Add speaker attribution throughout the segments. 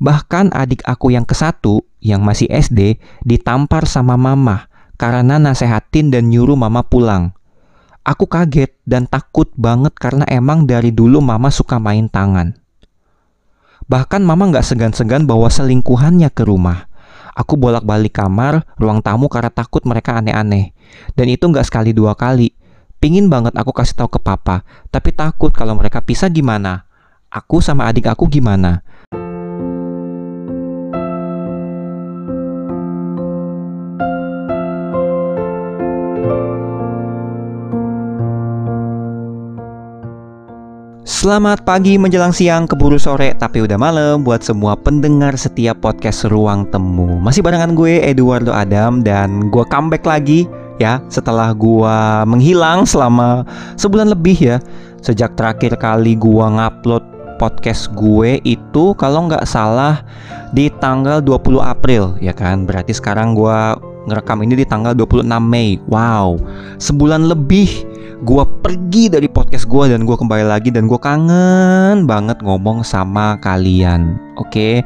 Speaker 1: Bahkan adik aku yang ke satu, yang masih SD, ditampar sama mama karena nasehatin dan nyuruh mama pulang. Aku kaget dan takut banget karena emang dari dulu mama suka main tangan. Bahkan mama nggak segan-segan bawa selingkuhannya ke rumah. Aku bolak-balik kamar, ruang tamu karena takut mereka aneh-aneh. Dan itu nggak sekali dua kali. Pingin banget aku kasih tahu ke papa, tapi takut kalau mereka pisah gimana. Aku sama adik aku gimana. Selamat pagi menjelang siang keburu sore tapi udah malam buat semua pendengar setiap podcast Ruang Temu. Masih barengan gue Eduardo Adam dan gue comeback lagi ya setelah gue menghilang selama sebulan lebih ya. Sejak terakhir kali gue ngupload podcast gue itu kalau nggak salah di tanggal 20 April ya kan. Berarti sekarang gue ngerekam ini di tanggal 26 Mei. Wow, sebulan lebih gue pergi dari podcast gue dan gue kembali lagi dan gue kangen banget ngomong sama kalian oke okay?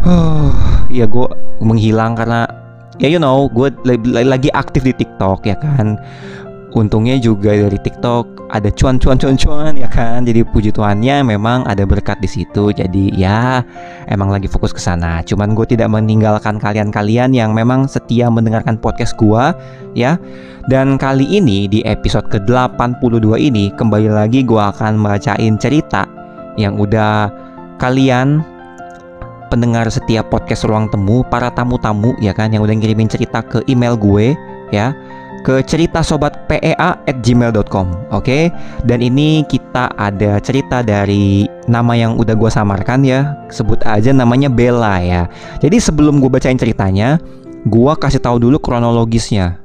Speaker 1: huh, ya gue menghilang karena ya you know gue lagi aktif di TikTok ya kan untungnya juga dari TikTok ada cuan cuan cuan cuan ya kan? Jadi puji Tuhannya memang ada berkat di situ. Jadi ya emang lagi fokus ke sana. Cuman gue tidak meninggalkan kalian-kalian yang memang setia mendengarkan podcast gue ya. Dan kali ini di episode ke-82 ini kembali lagi gue akan membacain cerita yang udah kalian pendengar setiap podcast ruang temu para tamu-tamu ya kan? Yang udah ngirimin cerita ke email gue ya ke cerita sobat pea at gmail.com oke? Okay? dan ini kita ada cerita dari nama yang udah gue samarkan ya. Sebut aja namanya Bella ya. Jadi sebelum gue bacain ceritanya gue kasih tahu dulu kronologisnya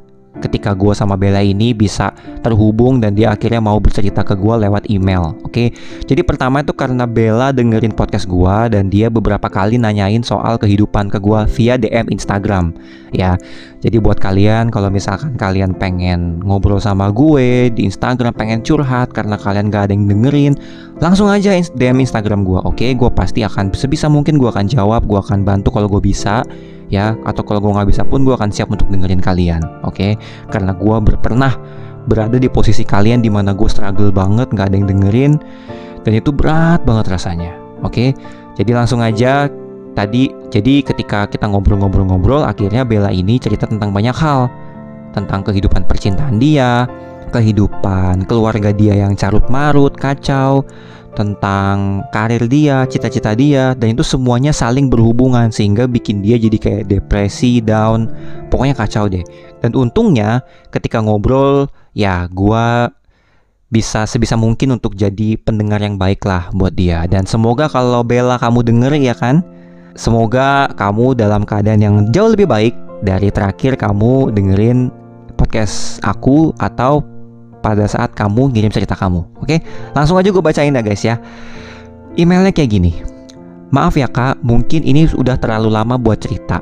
Speaker 1: ketika gue sama Bella ini bisa terhubung dan dia akhirnya mau bercerita ke gue lewat email. Oke, okay? jadi pertama itu karena Bella dengerin podcast gue dan dia beberapa kali nanyain soal kehidupan ke gue via DM Instagram. Ya, jadi buat kalian kalau misalkan kalian pengen ngobrol sama gue di Instagram, pengen curhat karena kalian gak ada yang dengerin, langsung aja DM Instagram gue. Oke, okay? gue pasti akan sebisa mungkin gue akan jawab, gue akan bantu kalau gue bisa ya atau kalau gue nggak bisa pun gue akan siap untuk dengerin kalian oke okay? karena gue pernah berada di posisi kalian di mana gue struggle banget nggak ada yang dengerin dan itu berat banget rasanya oke okay? jadi langsung aja tadi jadi ketika kita ngobrol-ngobrol-ngobrol akhirnya Bella ini cerita tentang banyak hal tentang kehidupan percintaan dia kehidupan keluarga dia yang carut marut kacau tentang karir dia, cita-cita dia, dan itu semuanya saling berhubungan sehingga bikin dia jadi kayak depresi, down, pokoknya kacau deh. Dan untungnya ketika ngobrol, ya gue bisa sebisa mungkin untuk jadi pendengar yang baik lah buat dia. Dan semoga kalau Bella kamu denger ya kan, semoga kamu dalam keadaan yang jauh lebih baik dari terakhir kamu dengerin podcast aku atau pada saat kamu ngirim cerita kamu. Oke, langsung aja gue bacain ya guys ya. Emailnya kayak gini. Maaf ya kak, mungkin ini sudah terlalu lama buat cerita.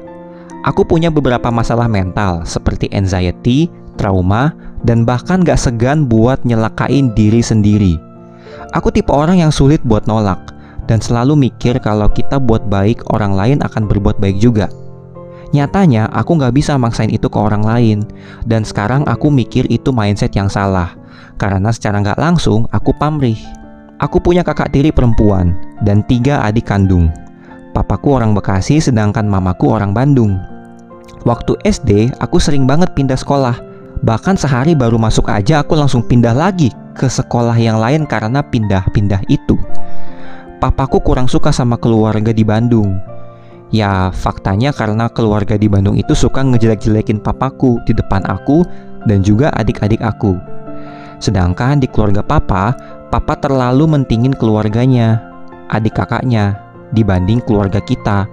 Speaker 1: Aku punya beberapa masalah mental seperti anxiety, trauma, dan bahkan gak segan buat nyelakain diri sendiri. Aku tipe orang yang sulit buat nolak dan selalu mikir kalau kita buat baik orang lain akan berbuat baik juga. Nyatanya aku nggak bisa maksain itu ke orang lain. Dan sekarang aku mikir itu mindset yang salah. Karena secara nggak langsung aku pamrih. Aku punya kakak tiri perempuan Dan tiga adik kandung. Papaku orang Bekasi sedangkan mamaku orang Bandung. Waktu SD aku sering banget pindah sekolah. Bahkan sehari baru masuk aja aku langsung pindah lagi ke sekolah yang lain karena pindah-pindah itu. Papaku kurang suka sama keluarga di Bandung Ya faktanya karena keluarga di Bandung itu suka ngejelek-jelekin papaku di depan aku dan juga adik-adik aku. Sedangkan di keluarga papa, papa terlalu mentingin keluarganya, adik kakaknya, dibanding keluarga kita.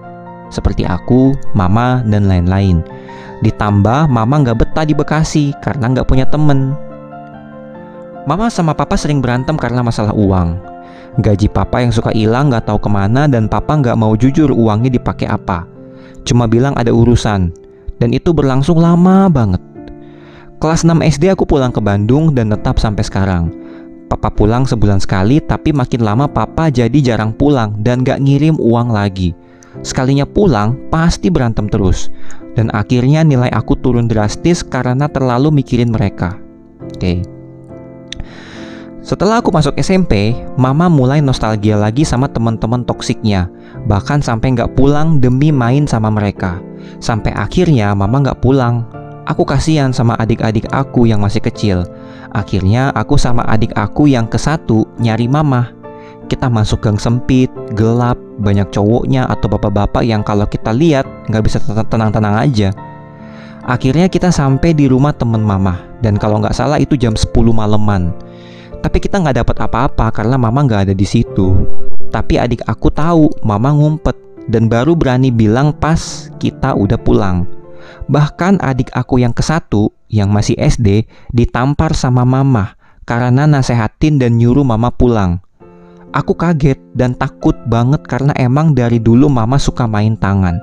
Speaker 1: Seperti aku, mama, dan lain-lain. Ditambah mama nggak betah di Bekasi karena nggak punya temen. Mama sama papa sering berantem karena masalah uang. Gaji papa yang suka hilang gak tahu ke mana dan papa gak mau jujur uangnya dipakai apa. Cuma bilang ada urusan. Dan itu berlangsung lama banget. Kelas 6 SD aku pulang ke Bandung dan tetap sampai sekarang. Papa pulang sebulan sekali tapi makin lama papa jadi jarang pulang dan gak ngirim uang lagi. Sekalinya pulang, pasti berantem terus. Dan akhirnya nilai aku turun drastis karena terlalu mikirin mereka. Oke. Okay. Setelah aku masuk SMP, mama mulai nostalgia lagi sama teman-teman toksiknya. Bahkan sampai nggak pulang demi main sama mereka. Sampai akhirnya mama nggak pulang. Aku kasihan sama adik-adik aku yang masih kecil. Akhirnya aku sama adik aku yang ke satu nyari mama kita masuk gang sempit, gelap, banyak cowoknya atau bapak-bapak yang kalau kita lihat nggak bisa tenang-tenang aja. Akhirnya kita sampai di rumah temen mama dan kalau nggak salah itu jam 10 maleman. Tapi kita nggak dapat apa-apa karena mama nggak ada di situ. Tapi adik aku tahu mama ngumpet dan baru berani bilang pas kita udah pulang. Bahkan adik aku yang ke satu yang masih SD ditampar sama mama karena nasehatin dan nyuruh mama pulang. Aku kaget dan takut banget karena emang dari dulu mama suka main tangan.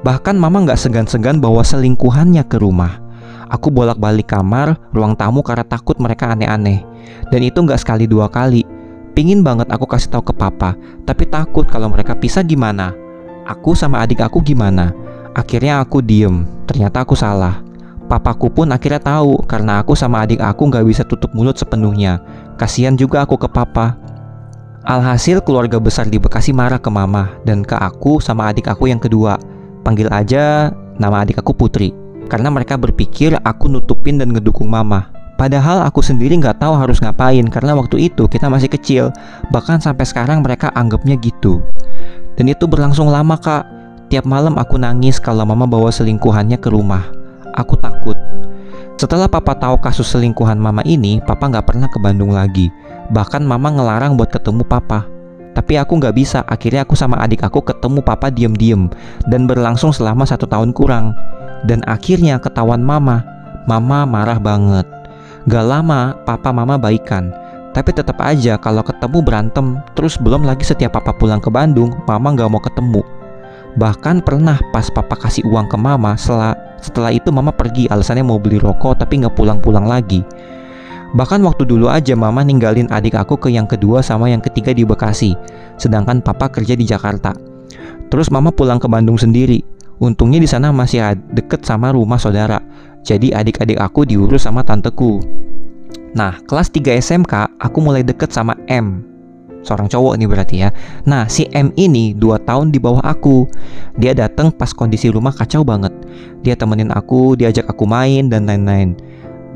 Speaker 1: Bahkan mama nggak segan-segan bawa selingkuhannya ke rumah. Aku bolak-balik kamar, ruang tamu karena takut mereka aneh-aneh. Dan itu nggak sekali dua kali. Pingin banget aku kasih tahu ke papa, tapi takut kalau mereka pisah gimana. Aku sama adik aku gimana. Akhirnya aku diem, ternyata aku salah. Papaku pun akhirnya tahu karena aku sama adik aku nggak bisa tutup mulut sepenuhnya. Kasihan juga aku ke papa. Alhasil keluarga besar di Bekasi marah ke mama dan ke aku sama adik aku yang kedua. Panggil aja nama adik aku Putri. Karena mereka berpikir aku nutupin dan ngedukung mama. Padahal aku sendiri nggak tahu harus ngapain karena waktu itu kita masih kecil. Bahkan sampai sekarang mereka anggapnya gitu. Dan itu berlangsung lama kak. Tiap malam aku nangis kalau mama bawa selingkuhannya ke rumah. Aku takut. Setelah papa tahu kasus selingkuhan mama ini, papa nggak pernah ke Bandung lagi. Bahkan mama ngelarang buat ketemu papa. Tapi aku nggak bisa, akhirnya aku sama adik aku ketemu papa diem-diem dan berlangsung selama satu tahun kurang. Dan akhirnya ketahuan mama, mama marah banget. Gak lama, papa mama baikan. Tapi tetap aja kalau ketemu berantem, terus belum lagi setiap papa pulang ke Bandung, mama nggak mau ketemu. Bahkan pernah pas papa kasih uang ke mama setelah, setelah itu mama pergi alasannya mau beli rokok tapi nggak pulang-pulang lagi. Bahkan waktu dulu aja mama ninggalin adik aku ke yang kedua sama yang ketiga di Bekasi. Sedangkan papa kerja di Jakarta. Terus mama pulang ke Bandung sendiri. Untungnya di sana masih deket sama rumah saudara. Jadi adik-adik aku diurus sama tanteku. Nah, kelas 3 SMK aku mulai deket sama M seorang cowok nih berarti ya. Nah, si M ini 2 tahun di bawah aku. Dia datang pas kondisi rumah kacau banget. Dia temenin aku, diajak aku main dan lain-lain.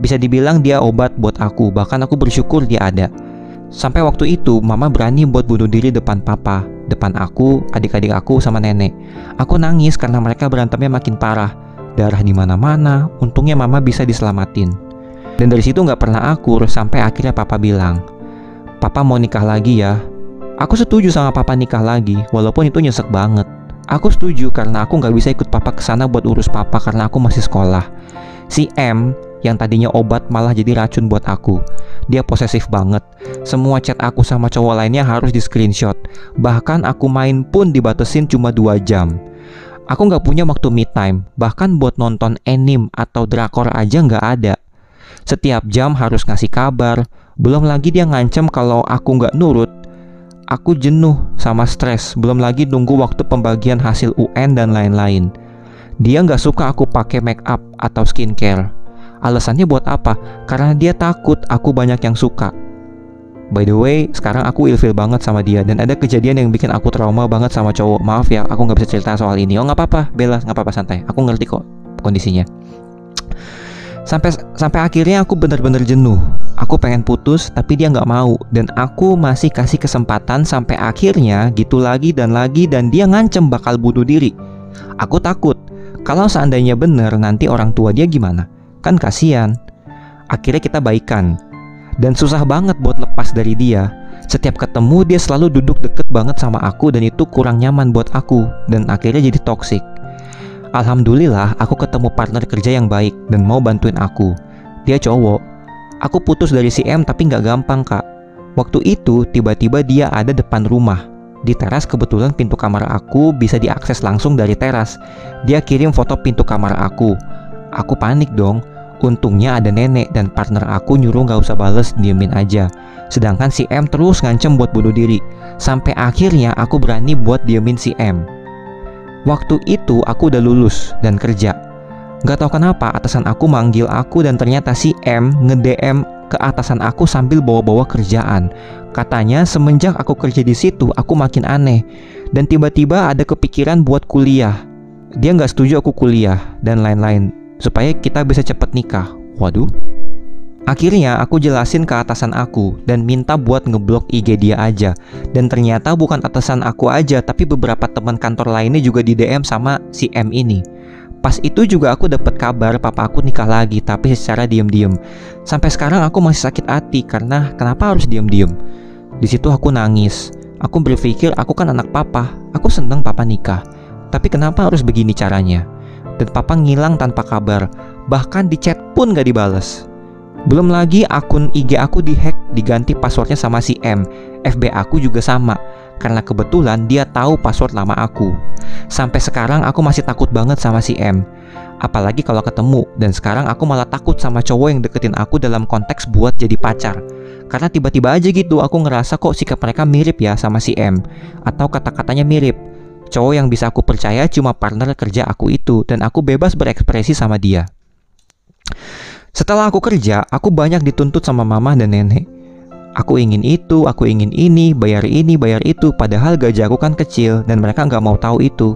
Speaker 1: Bisa dibilang dia obat buat aku, bahkan aku bersyukur dia ada. Sampai waktu itu, mama berani buat bunuh diri depan papa, depan aku, adik-adik aku sama nenek. Aku nangis karena mereka berantemnya makin parah. Darah di mana-mana, untungnya mama bisa diselamatin. Dan dari situ nggak pernah akur sampai akhirnya papa bilang, Papa mau nikah lagi ya. Aku setuju sama papa nikah lagi, walaupun itu nyesek banget. Aku setuju karena aku nggak bisa ikut papa ke sana buat urus papa karena aku masih sekolah. Si M yang tadinya obat malah jadi racun buat aku. Dia posesif banget. Semua chat aku sama cowok lainnya harus di screenshot. Bahkan aku main pun dibatesin cuma 2 jam. Aku nggak punya waktu me time, bahkan buat nonton anime atau drakor aja nggak ada. Setiap jam harus ngasih kabar, belum lagi dia ngancam kalau aku nggak nurut, aku jenuh sama stres. Belum lagi nunggu waktu pembagian hasil UN dan lain-lain. Dia nggak suka aku pakai make up atau skincare. Alasannya buat apa? Karena dia takut aku banyak yang suka. By the way, sekarang aku ilfil banget sama dia dan ada kejadian yang bikin aku trauma banget sama cowok. Maaf ya, aku nggak bisa cerita soal ini. Oh nggak apa-apa, Bella, nggak apa-apa santai. Aku ngerti kok kondisinya. Sampai sampai akhirnya aku benar-benar jenuh. Aku pengen putus tapi dia nggak mau dan aku masih kasih kesempatan sampai akhirnya gitu lagi dan lagi dan dia ngancem bakal bunuh diri. Aku takut kalau seandainya bener nanti orang tua dia gimana? Kan kasihan. Akhirnya kita baikan dan susah banget buat lepas dari dia. Setiap ketemu dia selalu duduk deket banget sama aku dan itu kurang nyaman buat aku dan akhirnya jadi toksik. Alhamdulillah aku ketemu partner kerja yang baik dan mau bantuin aku. Dia cowok. Aku putus dari si M tapi nggak gampang kak. Waktu itu tiba-tiba dia ada depan rumah. Di teras kebetulan pintu kamar aku bisa diakses langsung dari teras. Dia kirim foto pintu kamar aku. Aku panik dong. Untungnya ada nenek dan partner aku nyuruh gak usah bales diemin aja. Sedangkan si M terus ngancem buat bunuh diri. Sampai akhirnya aku berani buat diemin si M. Waktu itu aku udah lulus dan kerja. Gak tau kenapa atasan aku manggil aku dan ternyata si M nge-DM ke atasan aku sambil bawa-bawa kerjaan. Katanya semenjak aku kerja di situ aku makin aneh. Dan tiba-tiba ada kepikiran buat kuliah. Dia nggak setuju aku kuliah dan lain-lain supaya kita bisa cepet nikah. Waduh. Akhirnya aku jelasin ke atasan aku dan minta buat ngeblok IG dia aja. Dan ternyata bukan atasan aku aja, tapi beberapa teman kantor lainnya juga di DM sama si M ini. Pas itu juga aku dapat kabar papa aku nikah lagi tapi secara diem-diem. Sampai sekarang aku masih sakit hati karena kenapa harus diem-diem. Di situ aku nangis. Aku berpikir aku kan anak papa. Aku seneng papa nikah. Tapi kenapa harus begini caranya? Dan papa ngilang tanpa kabar. Bahkan di chat pun gak dibales. Belum lagi akun IG aku dihack diganti passwordnya sama si M. FB aku juga sama karena kebetulan dia tahu password lama aku. Sampai sekarang aku masih takut banget sama si M. Apalagi kalau ketemu dan sekarang aku malah takut sama cowok yang deketin aku dalam konteks buat jadi pacar. Karena tiba-tiba aja gitu aku ngerasa kok sikap mereka mirip ya sama si M atau kata-katanya mirip. Cowok yang bisa aku percaya cuma partner kerja aku itu dan aku bebas berekspresi sama dia. Setelah aku kerja, aku banyak dituntut sama mama dan nenek. Aku ingin itu, aku ingin ini, bayar ini, bayar itu, padahal gaji aku kan kecil dan mereka nggak mau tahu itu.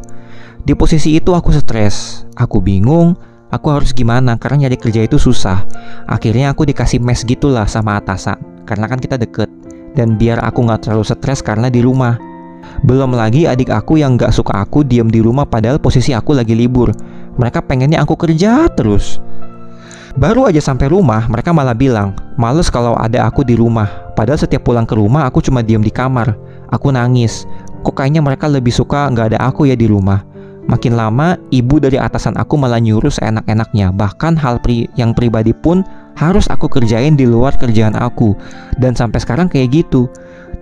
Speaker 1: Di posisi itu aku stres, aku bingung, aku harus gimana karena nyari kerja itu susah. Akhirnya aku dikasih mes gitulah sama atasan, karena kan kita deket. Dan biar aku nggak terlalu stres karena di rumah. Belum lagi adik aku yang gak suka aku diem di rumah padahal posisi aku lagi libur. Mereka pengennya aku kerja terus. Baru aja sampai rumah, mereka malah bilang, males kalau ada aku di rumah. Padahal setiap pulang ke rumah, aku cuma diem di kamar. Aku nangis. Kok kayaknya mereka lebih suka nggak ada aku ya di rumah. Makin lama, ibu dari atasan aku malah nyuruh seenak-enaknya. Bahkan hal pri yang pribadi pun harus aku kerjain di luar kerjaan aku. Dan sampai sekarang kayak gitu.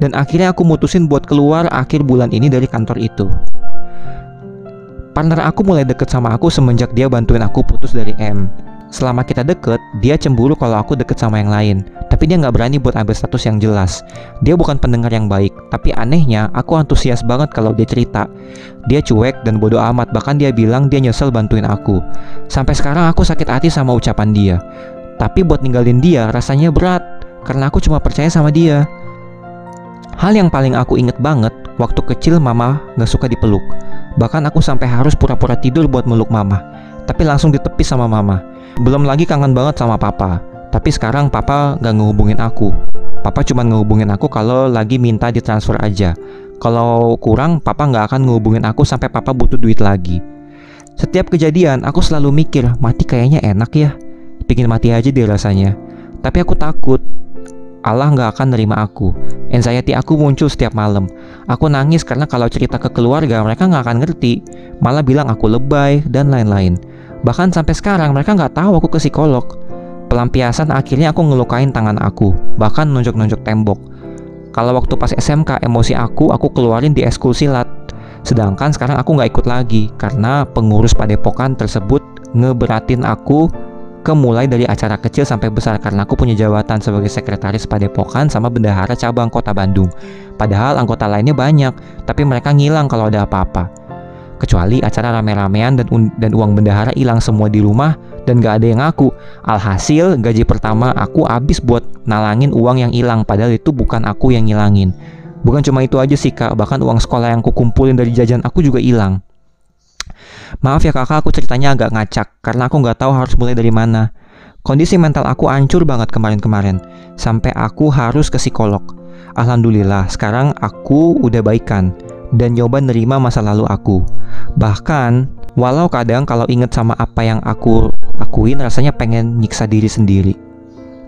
Speaker 1: Dan akhirnya aku mutusin buat keluar akhir bulan ini dari kantor itu. Partner aku mulai deket sama aku semenjak dia bantuin aku putus dari M. Selama kita deket, dia cemburu kalau aku deket sama yang lain. Tapi dia nggak berani buat ambil status yang jelas. Dia bukan pendengar yang baik, tapi anehnya aku antusias banget kalau dia cerita. Dia cuek dan bodoh amat, bahkan dia bilang dia nyesel bantuin aku. Sampai sekarang aku sakit hati sama ucapan dia. Tapi buat ninggalin dia rasanya berat, karena aku cuma percaya sama dia. Hal yang paling aku inget banget, waktu kecil mama gak suka dipeluk. Bahkan aku sampai harus pura-pura tidur buat meluk mama. Tapi langsung ditepis sama mama. Belum lagi kangen banget sama papa. Tapi sekarang papa gak ngehubungin aku. Papa cuma ngehubungin aku kalau lagi minta ditransfer aja. Kalau kurang, papa gak akan ngehubungin aku sampai papa butuh duit lagi. Setiap kejadian, aku selalu mikir, mati kayaknya enak ya. Pingin mati aja deh rasanya. Tapi aku takut Allah nggak akan nerima aku. Anxiety aku muncul setiap malam. Aku nangis karena kalau cerita ke keluarga mereka nggak akan ngerti. Malah bilang aku lebay dan lain-lain. Bahkan sampai sekarang mereka nggak tahu aku ke psikolog. Pelampiasan akhirnya aku ngelukain tangan aku, bahkan nunjuk-nunjuk tembok. Kalau waktu pas SMK emosi aku, aku keluarin di eskul silat. Sedangkan sekarang aku nggak ikut lagi karena pengurus padepokan tersebut ngeberatin aku Kemulai dari acara kecil sampai besar karena aku punya jabatan sebagai sekretaris padepokan sama bendahara cabang kota Bandung. Padahal anggota lainnya banyak, tapi mereka ngilang kalau ada apa-apa. Kecuali acara rame-ramean dan, dan uang bendahara hilang semua di rumah dan gak ada yang ngaku. Alhasil gaji pertama aku habis buat nalangin uang yang hilang padahal itu bukan aku yang ngilangin. Bukan cuma itu aja sih kak, bahkan uang sekolah yang aku kumpulin dari jajan aku juga hilang. Maaf ya kakak, aku ceritanya agak ngacak karena aku nggak tahu harus mulai dari mana. Kondisi mental aku hancur banget kemarin-kemarin, sampai aku harus ke psikolog. Alhamdulillah, sekarang aku udah baikan dan nyoba nerima masa lalu aku. Bahkan, walau kadang kalau inget sama apa yang aku lakuin, rasanya pengen nyiksa diri sendiri.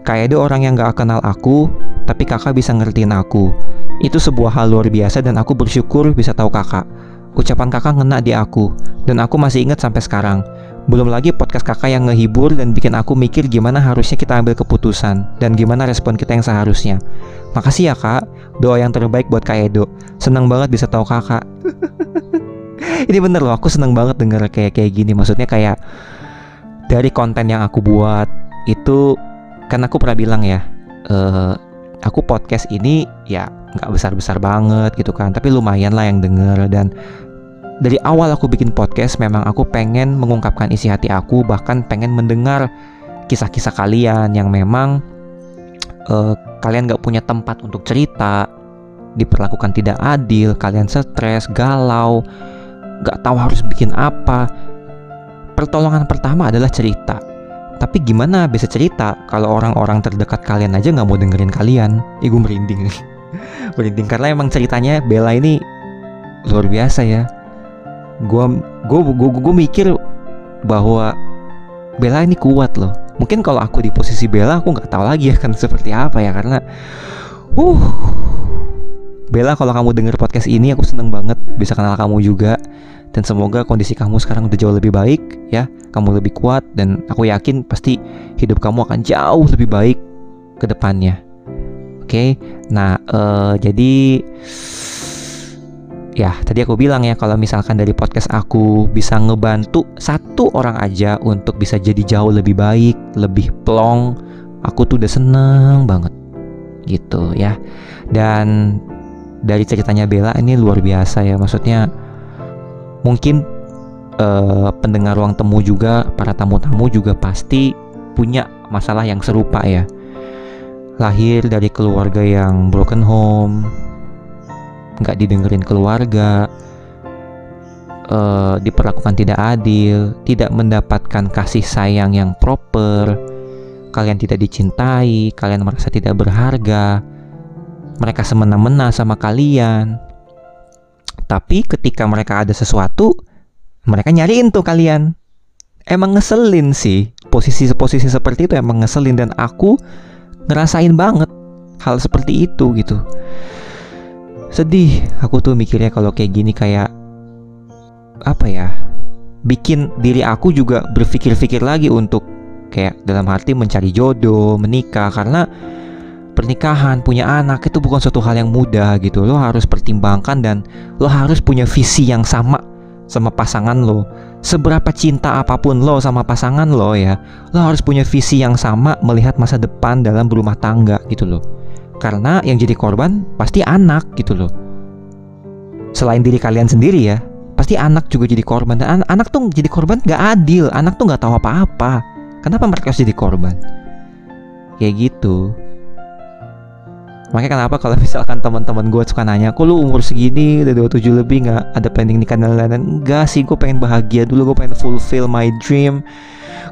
Speaker 1: Kayak ada orang yang gak kenal aku, tapi kakak bisa ngertiin aku. Itu sebuah hal luar biasa dan aku bersyukur bisa tahu kakak. Ucapan kakak ngena di aku, dan aku masih ingat sampai sekarang. Belum lagi podcast kakak yang ngehibur dan bikin aku mikir gimana harusnya kita ambil keputusan dan gimana respon kita yang seharusnya. Makasih ya kak, doa yang terbaik buat Kak Edo. Senang banget bisa tahu kakak. Ini bener loh, aku seneng banget denger kayak kayak gini. Maksudnya kayak dari konten yang aku buat, itu kan aku pernah bilang ya, uh, aku podcast ini ya nggak besar-besar banget gitu kan, tapi lumayan lah yang denger dan dari awal aku bikin podcast memang aku pengen mengungkapkan isi hati aku bahkan pengen mendengar kisah-kisah kalian yang memang uh, kalian gak punya tempat untuk cerita diperlakukan tidak adil kalian stres galau gak tahu harus bikin apa. Pertolongan pertama adalah cerita. Tapi gimana bisa cerita kalau orang-orang terdekat kalian aja nggak mau dengerin kalian? Ih gue merinding. Merinding karena emang ceritanya Bella ini luar biasa ya gue gue gue gue mikir bahwa Bella ini kuat loh. Mungkin kalau aku di posisi Bella aku nggak tahu lagi akan seperti apa ya karena uh Bella kalau kamu denger podcast ini aku seneng banget bisa kenal kamu juga. Dan semoga kondisi kamu sekarang udah jauh lebih baik ya. Kamu lebih kuat dan aku yakin pasti hidup kamu akan jauh lebih baik ke depannya. Oke? Okay? nah uh, jadi ya tadi aku bilang ya kalau misalkan dari podcast aku bisa ngebantu satu orang aja untuk bisa jadi jauh lebih baik, lebih plong, aku tuh udah seneng banget gitu ya. Dan dari ceritanya Bella ini luar biasa ya, maksudnya mungkin uh, pendengar ruang temu juga para tamu-tamu juga pasti punya masalah yang serupa ya. Lahir dari keluarga yang broken home, nggak didengerin keluarga, uh, diperlakukan tidak adil, tidak mendapatkan kasih sayang yang proper, kalian tidak dicintai, kalian merasa tidak berharga, mereka semena-mena sama kalian. Tapi ketika mereka ada sesuatu, mereka nyariin tuh kalian. Emang ngeselin sih, posisi-posisi seperti itu emang ngeselin dan aku ngerasain banget hal seperti itu gitu sedih. Aku tuh mikirnya kalau kayak gini kayak apa ya bikin diri aku juga berpikir-pikir lagi untuk kayak dalam hati mencari jodoh menikah. Karena pernikahan punya anak itu bukan suatu hal yang mudah gitu. Lo harus pertimbangkan dan lo harus punya visi yang sama sama pasangan lo. Seberapa cinta apa pun lo sama pasangan lo ya lo harus punya visi yang sama melihat masa depan dalam berumah tangga gitu loh karena yang jadi korban pasti anak gitu loh. Selain diri kalian sendiri ya, pasti anak juga jadi korban dan an anak tuh jadi korban gak adil. Anak tuh gak tahu apa-apa. Kenapa mereka harus jadi korban? Kayak gitu. Makanya kenapa kalau misalkan teman-teman gue suka nanya, kok lu umur segini? Udah 27 lebih nggak ada planning nikah dan lain-lain? Enggak sih, gue pengen bahagia dulu, gue pengen fulfill my dream.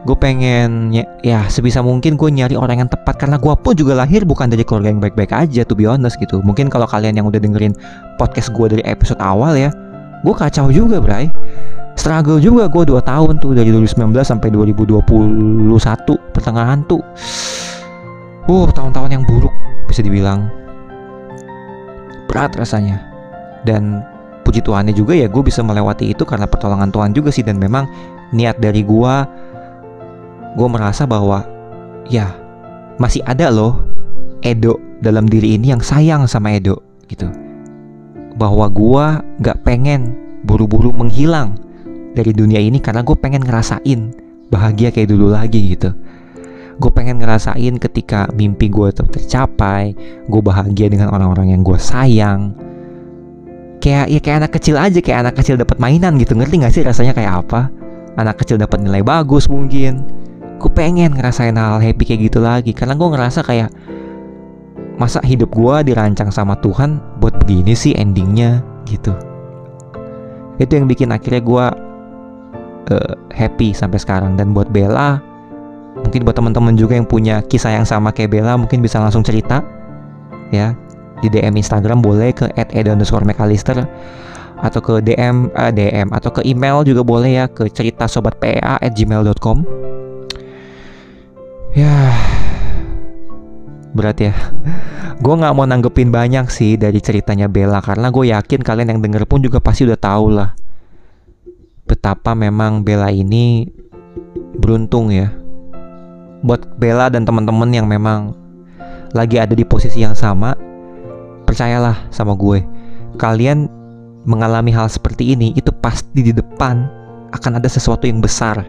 Speaker 1: Gue pengen ya, ya sebisa mungkin gue nyari orang yang tepat. Karena gue pun juga lahir bukan dari keluarga yang baik-baik aja to be honest gitu. Mungkin kalau kalian yang udah dengerin podcast gue dari episode awal ya gue kacau juga bray. Struggle juga gue 2 tahun tuh dari 2019 sampai 2021 pertengahan tuh. Uh tahun-tahun yang buruk bisa dibilang berat rasanya. Dan puji Tuhannya juga ya gue bisa melewati itu karena pertolongan Tuhan juga sih. Dan memang niat dari gue gue merasa bahwa ya masih ada loh Edo dalam diri ini yang sayang sama Edo gitu. Bahwa gue gak pengen buru-buru menghilang dari dunia ini karena gue pengen ngerasain bahagia kayak dulu lagi gitu gue pengen ngerasain ketika mimpi gue tercapai gue bahagia dengan orang-orang yang gue sayang. Kayak ya kayak anak kecil aja kayak anak kecil dapat mainan gitu. Ngerti gak sih rasanya kayak apa? Anak kecil dapat nilai bagus mungkin. Gue pengen ngerasain hal happy kayak gitu lagi karena gue ngerasa kayak masa hidup gue dirancang sama Tuhan buat begini sih endingnya gitu. Itu yang bikin akhirnya gue uh, happy sampai sekarang. Dan buat Bella mungkin buat teman-teman juga yang punya kisah yang sama kayak Bella mungkin bisa langsung cerita ya. Di DM Instagram boleh ke @edo_mcallister atau ke DM eh, DM atau ke email juga boleh ya ke cerita sobat gmail.com Ya Berat ya. Gue gak mau nanggepin banyak sih dari ceritanya Bella Karena gue yakin kalian yang denger pun juga pasti udah tau lah Betapa memang Bella ini beruntung ya Buat Bella dan teman-teman yang memang lagi ada di posisi yang sama Percayalah sama gue Kalian mengalami hal seperti ini Itu pasti di depan akan ada sesuatu yang besar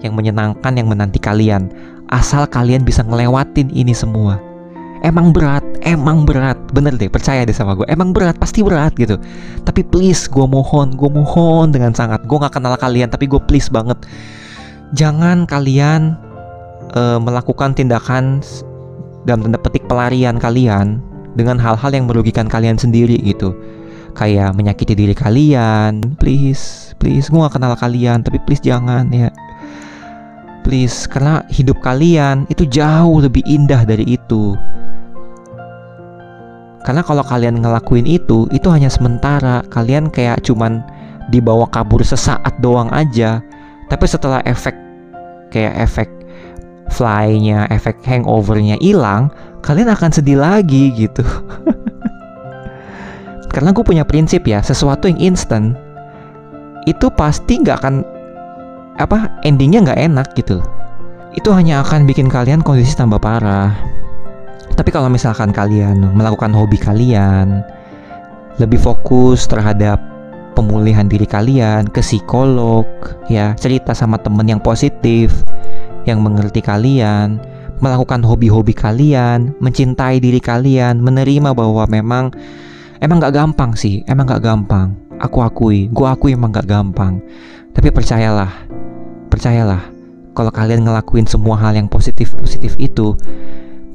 Speaker 1: Yang menyenangkan yang menanti kalian asal kalian bisa ngelewatin ini semua. Emang berat, emang berat, bener deh percaya deh sama gue. Emang berat, pasti berat gitu. Tapi please, gue mohon, gue mohon dengan sangat. Gue gak kenal kalian, tapi gue please banget. Jangan kalian uh, melakukan tindakan dalam tanda petik pelarian kalian dengan hal-hal yang merugikan kalian sendiri gitu. Kayak menyakiti diri kalian please please gue gak kenal kalian tapi please jangan ya. Please karena hidup kalian itu jauh lebih indah dari itu. Karena kalau kalian ngelakuin itu itu hanya sementara. Kalian kayak cuman dibawa kabur sesaat doang aja. Tapi setelah efek kayak efek fly-nya efek hangover-nya hilang kalian akan sedih lagi gitu. Karena gue punya prinsip ya sesuatu yang instant itu pasti nggak akan apa endingnya nggak enak gitu itu hanya akan bikin kalian kondisi tambah parah. Tapi kalau misalkan kalian melakukan hobi kalian lebih fokus terhadap pemulihan diri kalian ke psikolog ya cerita sama temen yang positif yang mengerti kalian melakukan hobi-hobi kalian mencintai diri kalian menerima bahwa memang Emang gak gampang sih, emang gak gampang. Aku akui, gue akui emang gak gampang. Tapi percayalah, percayalah, kalau kalian ngelakuin semua hal yang positif-positif itu,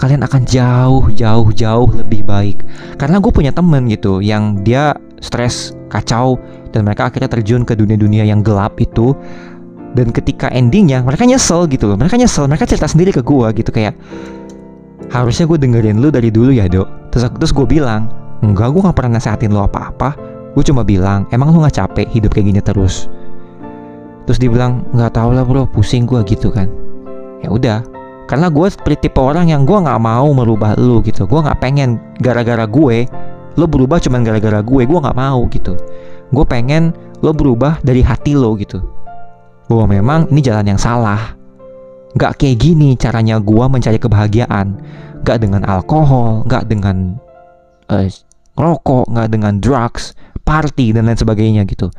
Speaker 1: kalian akan jauh, jauh, jauh lebih baik. Karena gue punya temen gitu, yang dia stres, kacau, dan mereka akhirnya terjun ke dunia-dunia yang gelap itu. Dan ketika endingnya, mereka nyesel gitu loh. Mereka nyesel, mereka cerita sendiri ke gue gitu kayak, harusnya gue dengerin lu dari dulu ya dok. Terus, terus gue bilang, Enggak, gue gak pernah nasehatin lo apa-apa. Gue cuma bilang, emang lo gak capek hidup kayak gini terus? Terus dia bilang, nggak tau lah bro, pusing gue gitu kan. Ya udah, karena gue seperti tipe orang yang gue nggak mau merubah lo gitu. Gue nggak pengen gara-gara gue lo berubah cuman gara-gara gue. Gue nggak mau gitu. Gue pengen lo berubah dari hati lo gitu. Bahwa memang ini jalan yang salah. Gak kayak gini caranya gue mencari kebahagiaan. Gak dengan alkohol, gak dengan uh, rokok, nggak dengan drugs, party dan lain sebagainya gitu.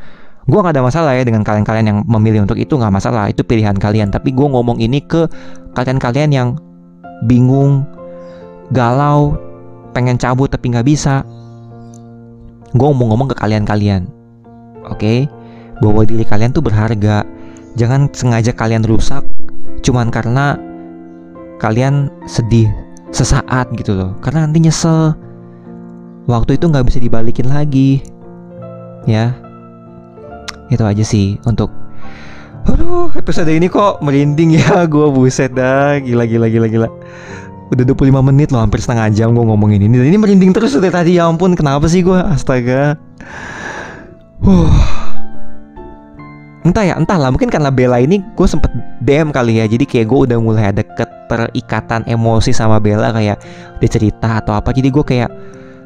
Speaker 1: Gue nggak ada masalah ya dengan kalian-kalian yang memilih untuk itu nggak masalah, itu pilihan kalian. Tapi gue ngomong ini ke kalian-kalian yang bingung, galau, pengen cabut tapi nggak bisa. Gue ngomong-ngomong ke kalian-kalian, oke? Okay? Bahwa diri kalian tuh berharga. Jangan sengaja kalian rusak cuman karena kalian sedih sesaat gitu loh. Karena nanti nyesel. Waktu itu nggak bisa dibalikin lagi. Ya. Itu aja sih untuk Aduh, episode ini kok merinding ya. Gue buset dah. Gila, gila, gila, gila. Udah 25 menit loh, hampir setengah jam gue ngomongin ini. Dan ini merinding terus dari tadi, ya ampun Kenapa sih gue, astaga. Huh. Entah ya, entahlah. Mungkin karena Bella ini gue sempet DM kali ya. Jadi kayak gue udah mulai ada keterikatan emosi sama Bella Kayak dia cerita atau apa. Jadi gue kayak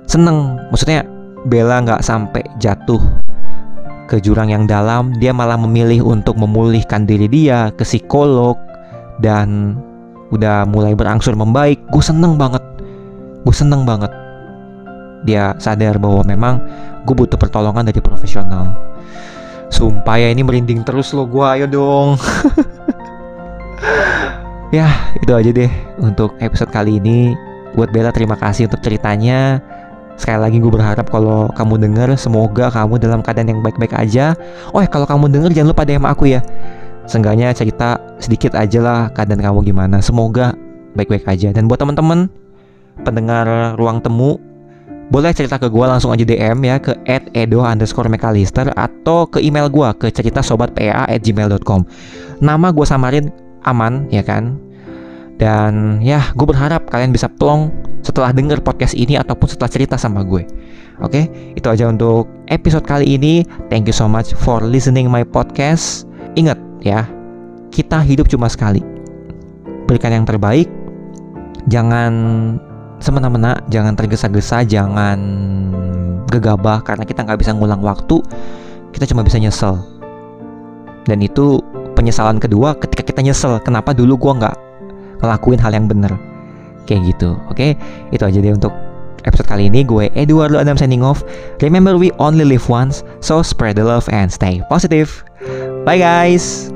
Speaker 1: seneng. Maksudnya Bella nggak sampai jatuh ke jurang yang dalam. Dia malah memilih untuk memulihkan diri dia ke psikolog dan udah mulai berangsur membaik. Gue seneng banget. Gue seneng banget. Dia sadar bahwa memang gue butuh pertolongan dari profesional sumpah ya ini merinding terus lo gue ayo dong ya itu aja deh untuk episode kali ini buat Bella terima kasih untuk ceritanya Sekali lagi gue berharap kalau kamu denger semoga kamu dalam keadaan yang baik-baik aja. Oh ya kalau kamu denger jangan lupa DM aku ya. Seenggaknya cerita sedikit aja lah keadaan kamu gimana. Semoga baik-baik aja. Dan buat teman-teman pendengar ruang temu boleh cerita ke gue langsung aja DM ya ke @edo underscore mekalister atau ke email gue ke cerita sobat at gmail.com nama gue samarin aman ya kan dan ya gue berharap kalian bisa plong setelah denger podcast ini ataupun setelah cerita sama gue. Oke, itu aja untuk episode kali ini. Thank you so much for listening my podcast. Ingat ya, kita hidup cuma sekali. Berikan yang terbaik. Jangan semena-mena, jangan tergesa-gesa, jangan gegabah karena kita nggak bisa ngulang waktu. Kita cuma bisa nyesel. Dan itu penyesalan kedua ketika kita nyesel. Kenapa dulu gue nggak ngelakuin hal yang bener kayak gitu oke okay? itu aja deh untuk episode kali ini gue Eduardo Adam signing off remember we only live once so spread the love and stay positive bye guys